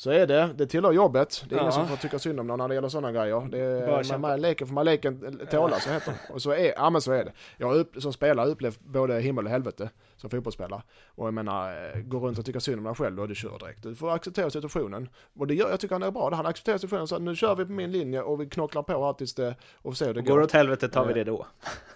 Så är det, det tillhör jobbet. Det är ingen Ja. som får tycka synd om någon när det gäller sådana grejer. Det Bara är, kämpa. man, man leker för man leken tåla, så heter det. Och så är, ja men så är det. Jag har upp, som spelare upplevt både himmel och helvete som fotbollsspelare. Och jag menar, eh, gå runt och tycka synd om dig själv, då är du kör direkt. Du får acceptera situationen. Och det gör, jag tycker han är bra. Han accepterar situationen så nu kör vi på min linje och vi knocklar på här tills det, och ser hur det Går det åt helvete tar vi det då.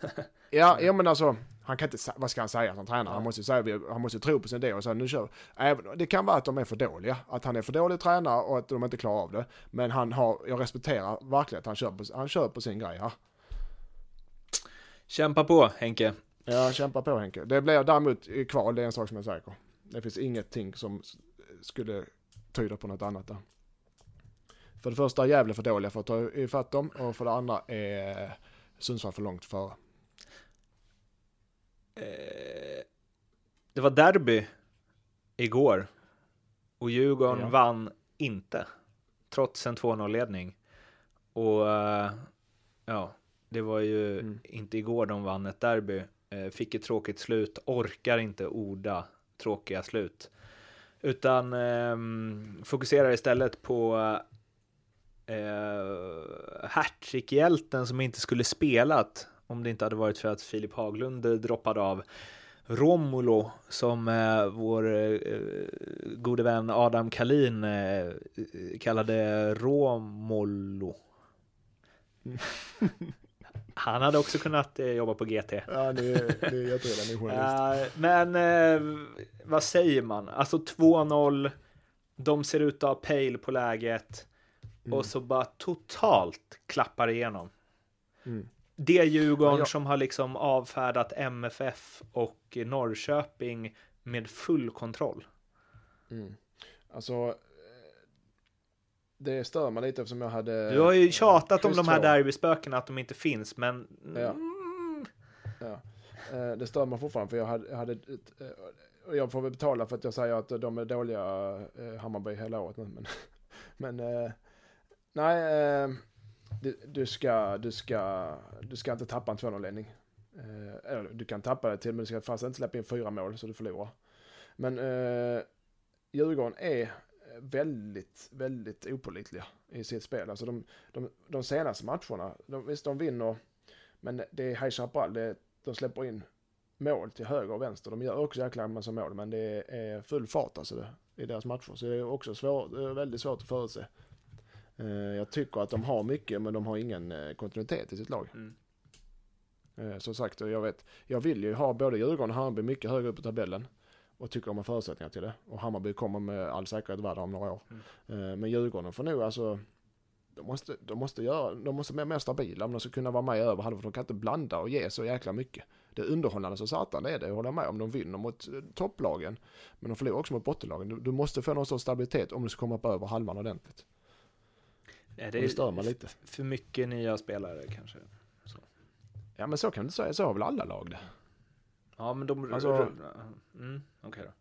*laughs* Ja, ja men alltså, han kan inte, vad ska han säga som tränare? Han måste säga, han måste tro på sin idé och säga nu kör. Även, Det kan vara att de är för dåliga, att han är för dålig tränare och att de inte klarar av det. Men han har, jag respekterar verkligen att han kör på, han kör på sin grej här. Kämpa på Henke. Ja, kämpa på Henke. Det blir däremot kval, det är en sak som jag är säker. Det finns ingenting som skulle tyda på något annat där. För det första är Gävle för dåliga för att ta ifatt dem och för det andra är Sundsvall för långt före. Det var derby igår och Djurgården Ja. vann inte trots en 2-0-ledning. Och eh, ja, det var ju Mm. inte igår de vann ett derby. Eh, fick ett tråkigt slut, orkar inte orda tråkiga slut. Utan ehm, fokuserar istället på eh, hattrick-hjälten som inte skulle spelat om det inte hade varit för att Filip Haglund droppade av. Romulo som eh, vår eh, gode vän Adam Kalin eh, kallade Romolo. *laughs* Han hade också kunnat eh, jobba på GT. Ja, det det är jätteroligt, ni är journalist. *laughs* Eh, men eh, vad säger man? Alltså 2-0. De ser ut att ha pejl på läget. Mm. Och så bara totalt klappar igenom. Mm. Det Djurgården Ja, som har liksom avfärdat MFF och Norrköping med full kontroll. Mm. Alltså, eh, det stör mig lite eftersom jag hade... Du har ju tjatat om de här derbyspökena att de inte finns, men... Ja. Mm, Ja. Eh, Det stör mig fortfarande för jag hade, jag hade eh, jag får väl betala för att jag säger att de är dåliga Hammarby hela året. Men, *laughs* men nej, du, du, ska, du, ska, du ska inte tappa en 2-0-ledning. Eh, eller du kan tappa det till, men du ska fast inte släppa in fyra mål så du förlorar. Men eh, Djurgården är väldigt, väldigt opålitliga i sitt spel. Alltså de, de, de senaste matcherna, de, visst de vinner, men det är High Chaparral, det, de släpper in mål till höger och vänster. De gör också jäkla massa mål, men det är full fart alltså det, i deras matcher. Så det är också svår, det är väldigt svårt att förutse. Eh, jag tycker att de har mycket, men de har ingen eh, kontinuitet i sitt lag. Mm. Eh, som sagt, jag vet, jag vill ju ha både Djurgården och Hammarby mycket högre upp i tabellen. Och tycker de har förutsättningar till det. Och Hammarby kommer med all säkerhet vara där om några år. Eh, men Djurgården får nog alltså, de måste, de måste, göra, de måste bli mer stabila om de ska kunna vara med över halva. De kan inte blanda och ge så jäkla mycket. Det är underhållande så satan det är det, jag håller med om. De vinner mot topplagen. Men de förlorar också mot bottenlagen. Du, du måste få någon sorts stabilitet om du ska komma upp över halvan ordentligt. Ja, Det, stör mig lite. för mycket nya spelare kanske. Ja men så kan du säga, så har väl alla lag det. Ja, men de... Alltså- mm, okej då.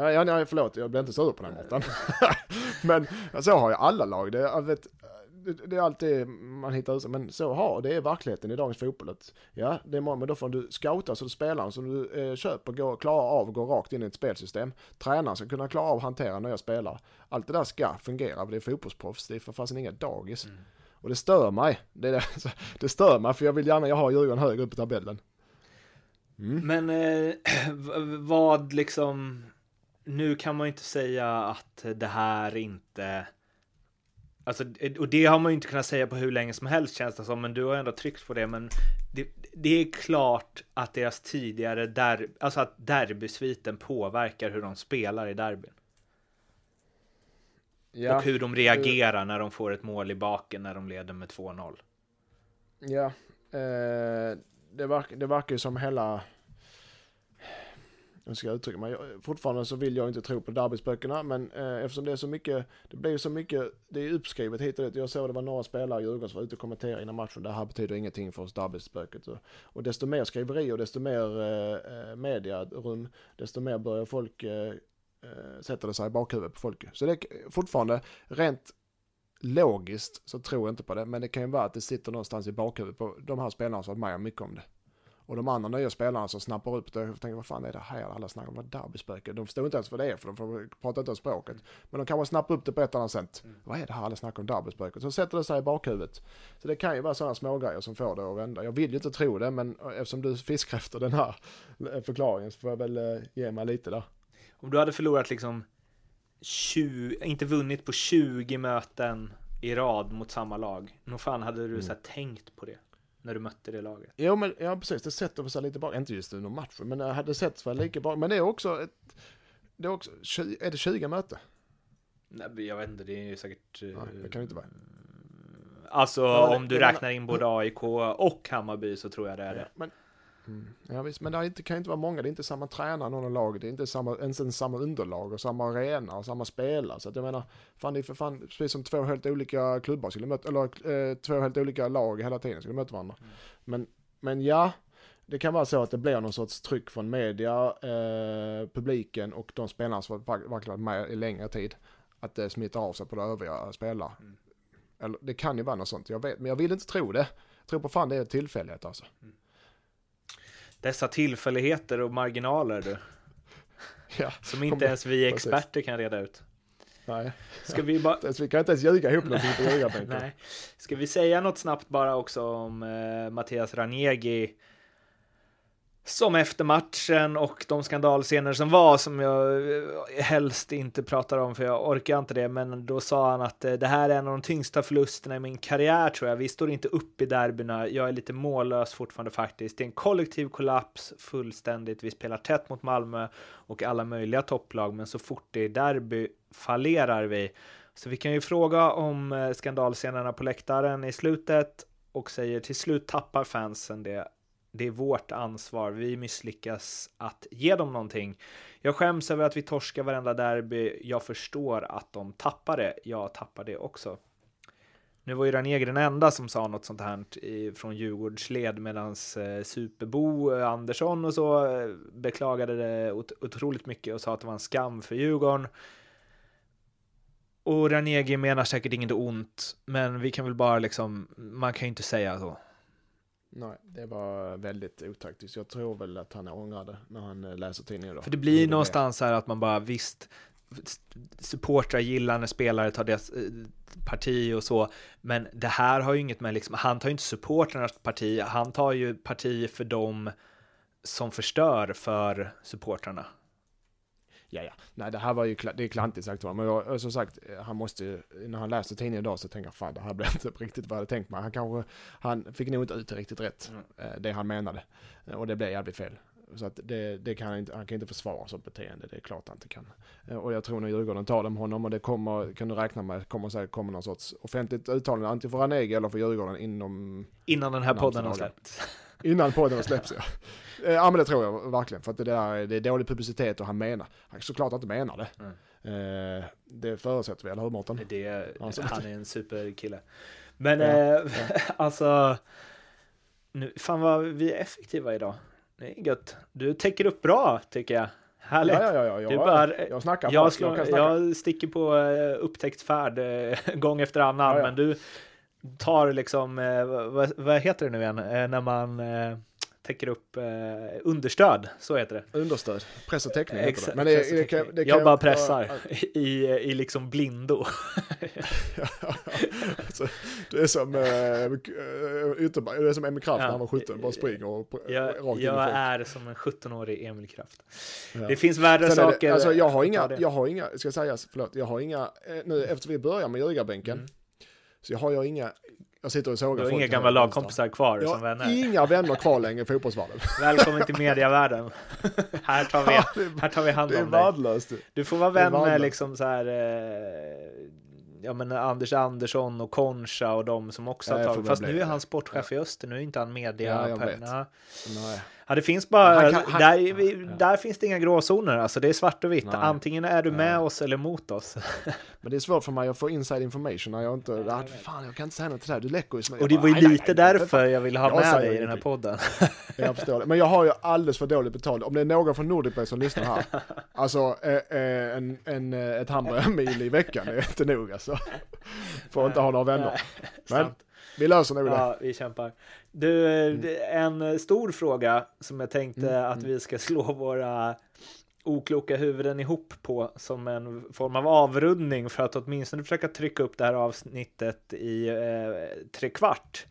Ja, ja nej, förlåt, jag blir inte sur på den Mårten. *laughs* men så har ju alla lag det. Vet, det, det är alltid man hittar ut, men så har det är verkligheten i dagens fotboll. Ja, det är många, men då får du scouta så du spelaren som du eh, köper går, klarar av att gå rakt in i ett spelsystem. Tränaren ska kunna klara av att hantera nya spelare. Allt det där ska fungera, det är fotbollsproffs, det är för fasen inga dagis. Mm. Och det stör mig. Det, det, *laughs* det stör mig för jag vill gärna jag har Djurgården högre upp i tabellen. Mm. Men eh, *clears throat* vad liksom... Nu kan man ju inte säga att det här inte... Alltså, och det har man ju inte kunnat säga på hur länge som helst känns det som, men du har ändå tryckt på det. Men det, det är klart att deras tidigare der, alltså att derbysviten påverkar hur de spelar i derbyn. Ja, Och hur de reagerar när de får ett mål i baken när de leder med 2-0. ja eh, det, det verkar ju som hela hur ska jag uttrycka mig. Fortfarande så vill jag inte tro på derbysböckerna, men eh, eftersom det är så mycket, det blir så mycket, det är uppskrivet hit och dit. Jag såg det var några spelare i Djurgården som var ute och kommenterade innan matchen. Det här betyder ingenting för oss derbyspöket. Och, och desto mer skriveri och desto mer eh, eh mediarum, desto mer börjar folk eh, eh sätta det sig i bakhuvudet på folk. Så det är fortfarande rent logiskt så tror jag inte på det, men det kan ju vara att det sitter någonstans i bakhuvudet på de här spelarna som har varit med mycket om det. Och de andra nya spelarna som snappar upp det tänker vad fan är det här alla snackar om? Derbyspöke? De förstår inte ens vad det är för de pratar inte ens språket. Men de kanske snappar upp det på ett annat sätt. Vad är det här alla snackar om derbyspöket? Så sätter det sig i bakhuvudet. Så det kan ju vara sådana smågrejer som får det att vända. Jag vill ju inte tro det, men eftersom du fiskar efter den här förklaringen så får jag väl eh, ge mig lite där. Om du hade förlorat liksom 20, inte vunnit på 20 möten i rad mot samma lag. Nog fan hade du så här, tänkt på det när du mötte det laget. Jo men ja, precis, det sätter sig lite bak, inte just under matchen, men det hade sett sig lika bak. Men det är också ett, det är också, är det 20 möte? Nej, jag vet inte, det är ju säkert... eh, Nej, det kan det inte vara. Alltså Ja, det- om du räknar in både AIK och Hammarby så tror jag det är det. Men, mm, ja visst, men det inte, kan inte vara många, det är inte samma tränare någon av laget, det är inte samma, ens, samma underlag och samma arena och samma spelare. Så att jag menar, fan det är för fan precis som två helt olika klubbar skulle möta, eller eh, två helt olika lag hela tiden skulle möta varandra. Men, men ja, det kan vara så att det blir någon sorts tryck från media, eh, publiken och de spelarna som verkligen varit med i längre tid. Att det smittar av sig på de övriga spelare. Mm. Eller det kan ju vara något sånt, jag vet, men jag vill inte tro det. Jag tror på fan det är tillfällighet alltså. Dessa tillfälligheter och marginaler du. *laughs* Ja, Som inte ens vi precis. experter kan reda ut. nej. Ska vi bara... Så vi kan inte ens ljuga ihop *laughs* ljugarbänken. Nej. Ska vi säga något snabbt bara också om eh, Mattias Ranegi? Som efter matchen och de skandalscener som var som jag eh, helst inte pratar om för jag orkar inte det. Men då sa han att eh, det här är en av de tyngsta förlusterna i min karriär tror jag. Vi står inte upp i derbyna. Jag är lite mållös fortfarande faktiskt. Det är en kollektiv kollaps fullständigt. Vi spelar tätt mot Malmö och alla möjliga topplag. Men så fort det är derby fallerar vi. Så vi kan ju fråga om eh, skandalscenerna på läktaren i slutet och säger till slut tappar fansen det. Det är vårt ansvar. Vi misslyckas att ge dem någonting. Jag skäms över att vi torskar varenda derby. Jag förstår att de tappar det. Jag tappar det också. Nu var ju Ranegi den enda som sa något sånt här i, från Djurgårdsled medan eh, Superbo eh, Andersson och så eh, beklagade det ot- otroligt mycket och sa att det var en skam för Djurgården. Och Ranegi menar säkert inget ont, men vi kan väl bara liksom, man kan ju inte säga så. Nej, det var väldigt otaktiskt. Jag tror väl att han ångrade när han eh, läser tidningen då. För det blir någonstans så här att man bara visst, supportrar gillar när spelare tar deras eh, parti och så, men det här har ju inget med liksom, han tar ju inte supportrarnas parti, han tar ju parti för dem som förstör för supportrarna. Ja, ja. Nej, det här var ju det är klantigt sagt. Men jag, som sagt, eh, han måste när han läste tidningen idag så tänker jag fan det här blev *laughs* inte riktigt vad jag hade tänkt mig. Han kanske, han fick nog inte ut det riktigt rätt, Mm. eh, det han menade. Eh, Och det blev jävligt fel. Så att det, det kan han, inte, han kan inte försvara sånt beteende, det är klart han inte kan. Eh, Och jag tror när Djurgården tar dem honom och det kommer, kan du räkna med, kommer säkert kommer någon sorts offentligt uttalande antingen för Ranegi eller för Djurgården inom Innan den här podden har släppts. Innan podden släpps ja. Eh, Ja men det tror jag verkligen. För att det där det är dålig publicitet och han menar. Han såklart inte menar det. Eh, det förutsätter vi, eller hur Mårten? Ja, han är en superkille. Men Ja, eh, *laughs* alltså, Nu, fan vad vi är effektiva idag. Det är gött. Du täcker upp bra tycker jag. Härligt. Ja, ja, ja, ja, Du ja. bara- jag snackar Jag, slår, jag jag sticker på eh, upptäckt färd *laughs* gång efter annan, Ja, ja. men du tar liksom, eh, vad, vad heter det nu igen, eh, när man eh, täcker upp eh, understöd, så heter det. Understöd, press och täckning heter det. Men det, det, kan, det kan jag bara pressar Ja, i, i liksom blindo. *laughs* *laughs* alltså, du är som ytterback, du är som Emil Kraft när Ja. han var 17, bara springer och Jag, rakt jag är som en 17-årig Emil Kraft. Ja. Det finns värre Sen det- saker. alltså jag har inga, det. jag har inga, ska jag säga, förlåt, jag har inga, eh, nu efter vi börjar med ljugarbänken, Mm. Så har jag inga, jag sitter och sågar Du har inga gamla lagkompisar kvar Jag som vänner. inga vänner kvar längre i fotbollsvärlden. Välkommen till *laughs* mediavärlden. här, tar vi, här tar vi hand Det är om dig. värdelöst. Du får vara Det är vän med liksom så här, eh, ja men Anders Andersson och Concha och de som också Ja, har jag tagit, fast nu är det. han sportchef i Öster, nu är inte han media. Ja, jag vet. Ja. Nej. Ja, det finns bara, Han kan- han- där, ja, vi, ja. där finns det inga gråzoner, alltså det är svart och vitt. Nej. Antingen är du med Ja. oss eller mot oss. *laughs* Men det är svårt för mig att få inside information när jag inte, vet. fan jag kan inte säga något till det här, du läcker ju Och det var ju Nej, nej, lite nej, för därför jag ville ha Jag med dig i den här podden. *laughs* Jag förstår det. Men jag har ju alldeles för dåligt betalt. Om det är någon från Nordicbet som lyssnar här. *laughs* Alltså eh, eh, en, en, eh, ett hamburgarmil i veckan är inte nog alltså. Får inte ha några vänner. Nej, Men. Vi löser nog det. Ja, vi kämpar. Du, är en eh, stor fråga som jag tänkte Mm, att mm. vi ska *laughs* slå våra okloka huvuden ihop på som en form av avrundning för att åtminstone försöka trycka upp det här avsnittet i eh, tre kvart.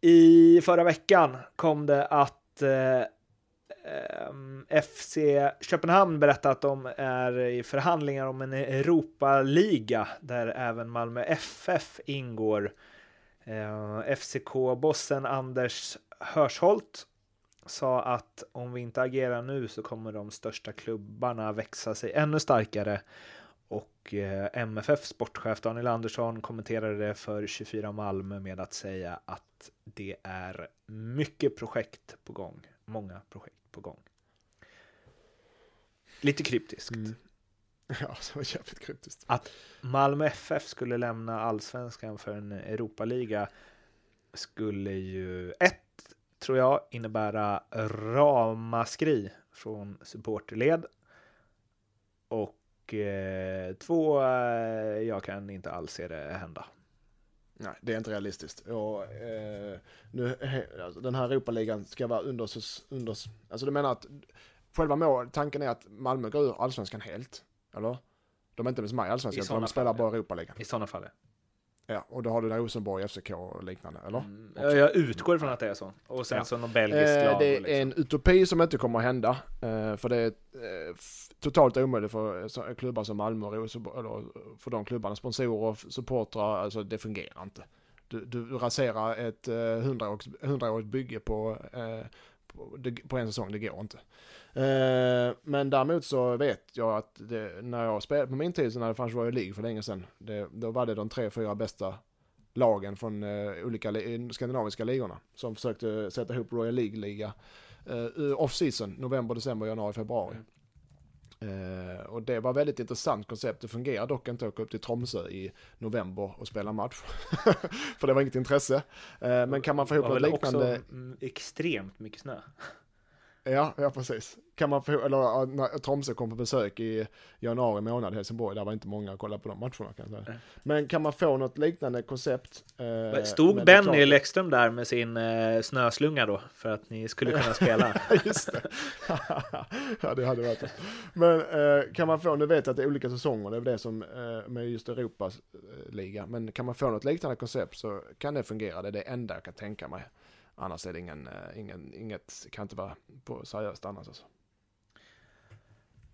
I förra veckan kom det att eh, Ehm, FC Köpenhamn berättat att de är i förhandlingar om en Europa-liga där även Malmö FF ingår. Ehm, FCK-bossen Anders Hörsholt sa att om vi inte agerar nu så kommer de största klubbarna växa sig ännu starkare. Och eh, MFF sportchef Daniel Andersson kommenterade det för 24 Malmö med att säga att det är mycket projekt på gång. Många projekt på gång. Lite kryptiskt. Mm. *laughs* Ja, det var jävligt kryptiskt. Malmö FF skulle lämna allsvenskan för en Europaliga skulle ju ett, tror jag, innebära ramaskri från supporterled. Och eh, två, eh, jag kan inte alls se det hända. Nej, det är inte realistiskt. Och, eh, nu, alltså, den här Europaligan ska vara under, under... Alltså du menar att själva mål, tanken är att Malmö går ur allsvenskan helt? Eller? De är inte ens med i allsvenskan, utan de spelar fall, bara Europaligan. I sådana fall. Ja, och då har du Rosenborg, FCK och liknande, eller? Mm, jag utgår ifrån att det är så. Och sen Ja. så något belgiskt Eh, lag. det är en liksom. utopi som inte kommer att hända. Eh, för det är eh, totalt omöjligt för eh, klubbar som Malmö och Rosenborg, eller för de klubbarna, sponsorer och supportrar, alltså det fungerar inte. Du, du raserar ett hundraårigt bygge på, på, en säsong, det går inte. Eh, men däremot så vet jag att det, när jag spelade på min tid, så när det fanns Royal League för länge sedan, det, då var det de tre, fyra bästa lagen från eh, olika eh, skandinaviska ligorna som försökte sätta ihop Royal League-liga off-season, november, december, januari, februari. Mm. Eh, och det var väldigt intressant koncept. Det fungerar dock inte att åka upp till Tromsö i november och spela match. *laughs* För det var inget intresse. Eh, men kan man få ihop Det var något liknande? också mm, extremt mycket snö. Ja, ja precis. Kan man få, eller när Tromsö kom på besök i januari månad i Helsingborg, där var inte många att kolla på de matcherna kan jag säga. Nej. Men kan man få något liknande koncept? eh, Stod Benny Läckström där med sin eh, snöslunga då? För att ni skulle kunna spela? *laughs* Just det. *laughs* ja, det hade varit. Men eh, kan man få, nu vet jag att det är olika säsonger, det är väl det som eh, med just Europas eh, liga. Men kan man få något liknande koncept så kan det fungera, det är det enda jag kan tänka mig. Annars är det ingen, eh, ingen inget, kan inte vara på seriöst annars alltså.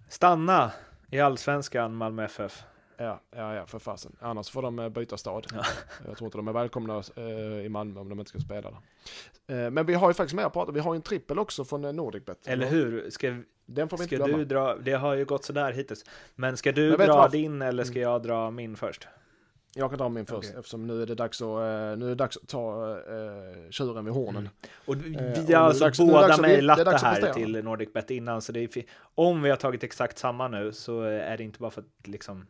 Stanna i allsvenskan, Malmö FF. Ja, ja, ja, för fasen. Annars får de eh, byta stad. Ja. Jag tror inte de är välkomna eh, i Malmö om de inte ska spela där. Men vi har ju faktiskt mer att prata Vi har ju en trippel också från Nordicbet. Eller hur? Ska, Den får vi inte glömma. du dra? Det har ju gått sådär hittills. Men ska du Men dra din eller ska jag dra min först? Jag kan dra min först Okej. eftersom nu är det dags att, eh, nu är det dags att ta uh, tjuren vid hornen. Mm. Och vi Eh, har det alltså dags- det båda det mejlat det, att här till NordicBet innan. Så det är, om vi har tagit exakt samma nu så är det inte bara för att, liksom,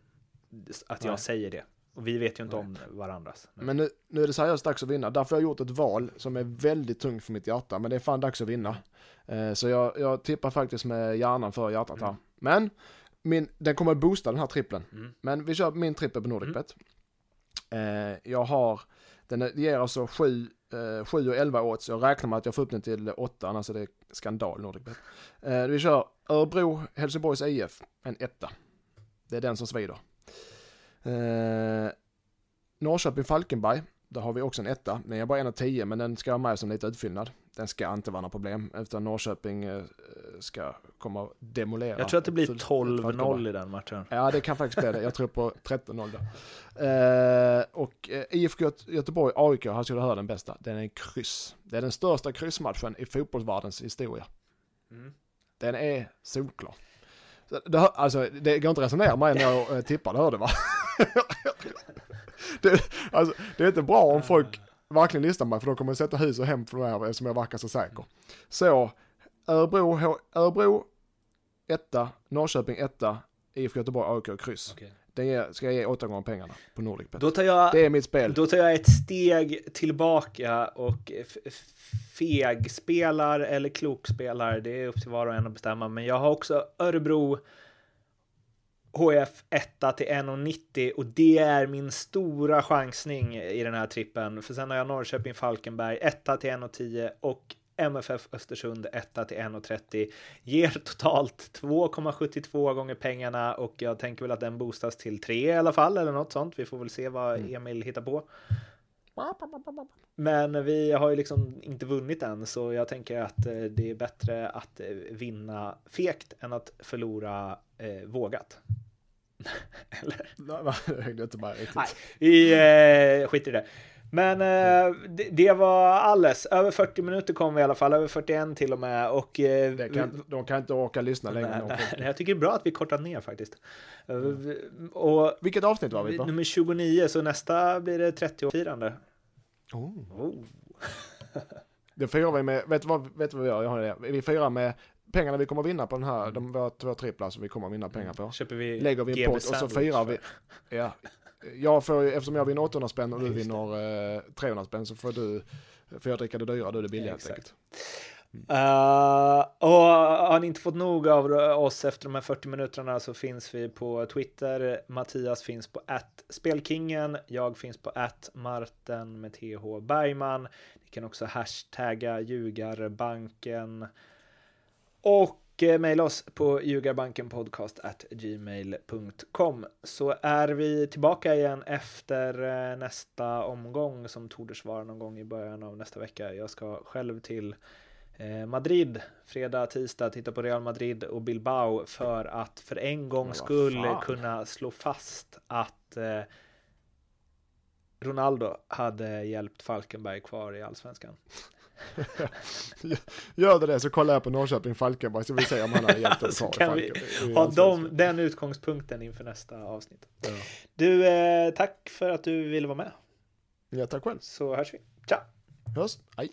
att jag Nej. säger det. Och vi vet ju inte om varandras. Men nu, nu är det seriöst dags att vinna. Därför har jag gjort ett val som är väldigt tungt för mitt hjärta. Men det är fan dags att vinna. Eh, så jag, jag tippar faktiskt med hjärnan för hjärtat här. Men min, den kommer att boosta den här trippeln. Mm. Men vi kör min trippel på NordicBet. Eh, Eh, jag har, den ger alltså 7, 7 eh, och 11 odds. Jag räknar med att jag får upp den till 8, annars är det skandal NordicBet. Eh, vi kör Örebro, Helsingborgs IF, en etta. Det är den som svider. Eh, Norrköping, Falkenberg, där har vi också en etta. Den är bara 1,10 men den ska jag ha med som lite utfyllnad. Den ska inte vara några problem, utan Norrköping eh, ska komma och demolera. Jag tror att det blir Full- 12-0 Falkenberg. i den matchen. Ja, det kan faktiskt bli det. Jag tror på 13-0 då. Eh, och eh, IFK Göte- Göteborg, AIK, här ska du höra den bästa. Den är en kryss. Det är den största kryssmatchen i fotbollsvärldens historia. Mm. Den är solklar. Det, alltså, det går inte att resonera med när jag eh, tippar, det hörde va? *laughs* det, alltså, det är inte bra om folk verkligen listar mig för då kommer jag sätta hus och hem för det här eftersom jag verkar så säker. Så, Örebro, H- Örebro etta, Norrköping etta, IFK Göteborg, AIK kryss. Okej. Den ska jag ge åtta gånger pengarna på Nordicbet. Då tar jag Det är mitt spel. Då tar jag ett steg tillbaka och fegspelar eller klokspelar, det är upp till var och en att bestämma. Men jag har också Örebro HF 1 till 1,90 och det är min stora chansning i den här trippen. För sen har jag Norrköping Falkenberg 1 till 1,10 och MFF Östersund 1 till 1,30 ger totalt 2,72 gånger pengarna och jag tänker väl att den boostas till 3 i alla fall eller något sånt. Vi får väl se vad Emil hittar på. Men vi har ju liksom inte vunnit än så jag tänker att eh, det är bättre att eh, vinna fegt än att förlora eh, vågat. *laughs* Eller? Jag *laughs* hängde inte med riktigt. Nej, vi eh, skiter i det. Men eh, det, det var alles. Över 40 minuter kom vi i alla fall, över 41 till och med. Och, eh, kan, de kan inte orka lyssna längre. nej, nej, jag tycker det är bra att vi kortar ner faktiskt. Eh, Och Vilket avsnitt var vi på? nummer 29, så nästa blir det 30-årsfirande. Oh. Oh. *laughs* Det firar vi med, vet du vad, vet du vad vi gör? Jag har det. Vi firar med pengarna vi kommer vinna på den Mm. här, de var två tripplar som vi kommer att vinna pengar på. Köper vi Lägger vi en pott och så firar vi. Ja. Jag får, eftersom jag vinner 800 spänn och du vinner eh, 300 spänn så får du, får jag dricka det dyra, du är det billiga Ja, helt enkelt. Uh, och har ni inte fått nog av oss efter de här 40 minuterna så finns vi på Twitter. Mattias finns på spelkingen. Jag finns på Marten med TH Bergman. Ni kan också hashtagga ljugarbanken. Och eh, mejla oss på ljugarbankenpodcast@gmail.com så är vi tillbaka igen efter eh, nästa omgång som tordes vara någon gång i början av nästa vecka. Jag ska själv till eh, Madrid fredag, tisdag, titta på Real Madrid och Bilbao för att för en gångs vad skull kunna slå fast att eh, Ronaldo hade hjälpt Falkenberg kvar i allsvenskan. *laughs* Gör det så kollar jag på Norrköping Falkenberg så vi ser om han har *laughs* hjälpt dem Så kvar i kan vi Ha dem, den utgångspunkten inför nästa avsnitt. Ja. Du, eh, tack för att du ville vara med. Ja, tack själv. Så hörs vi. Ciao! Hörs. Hej.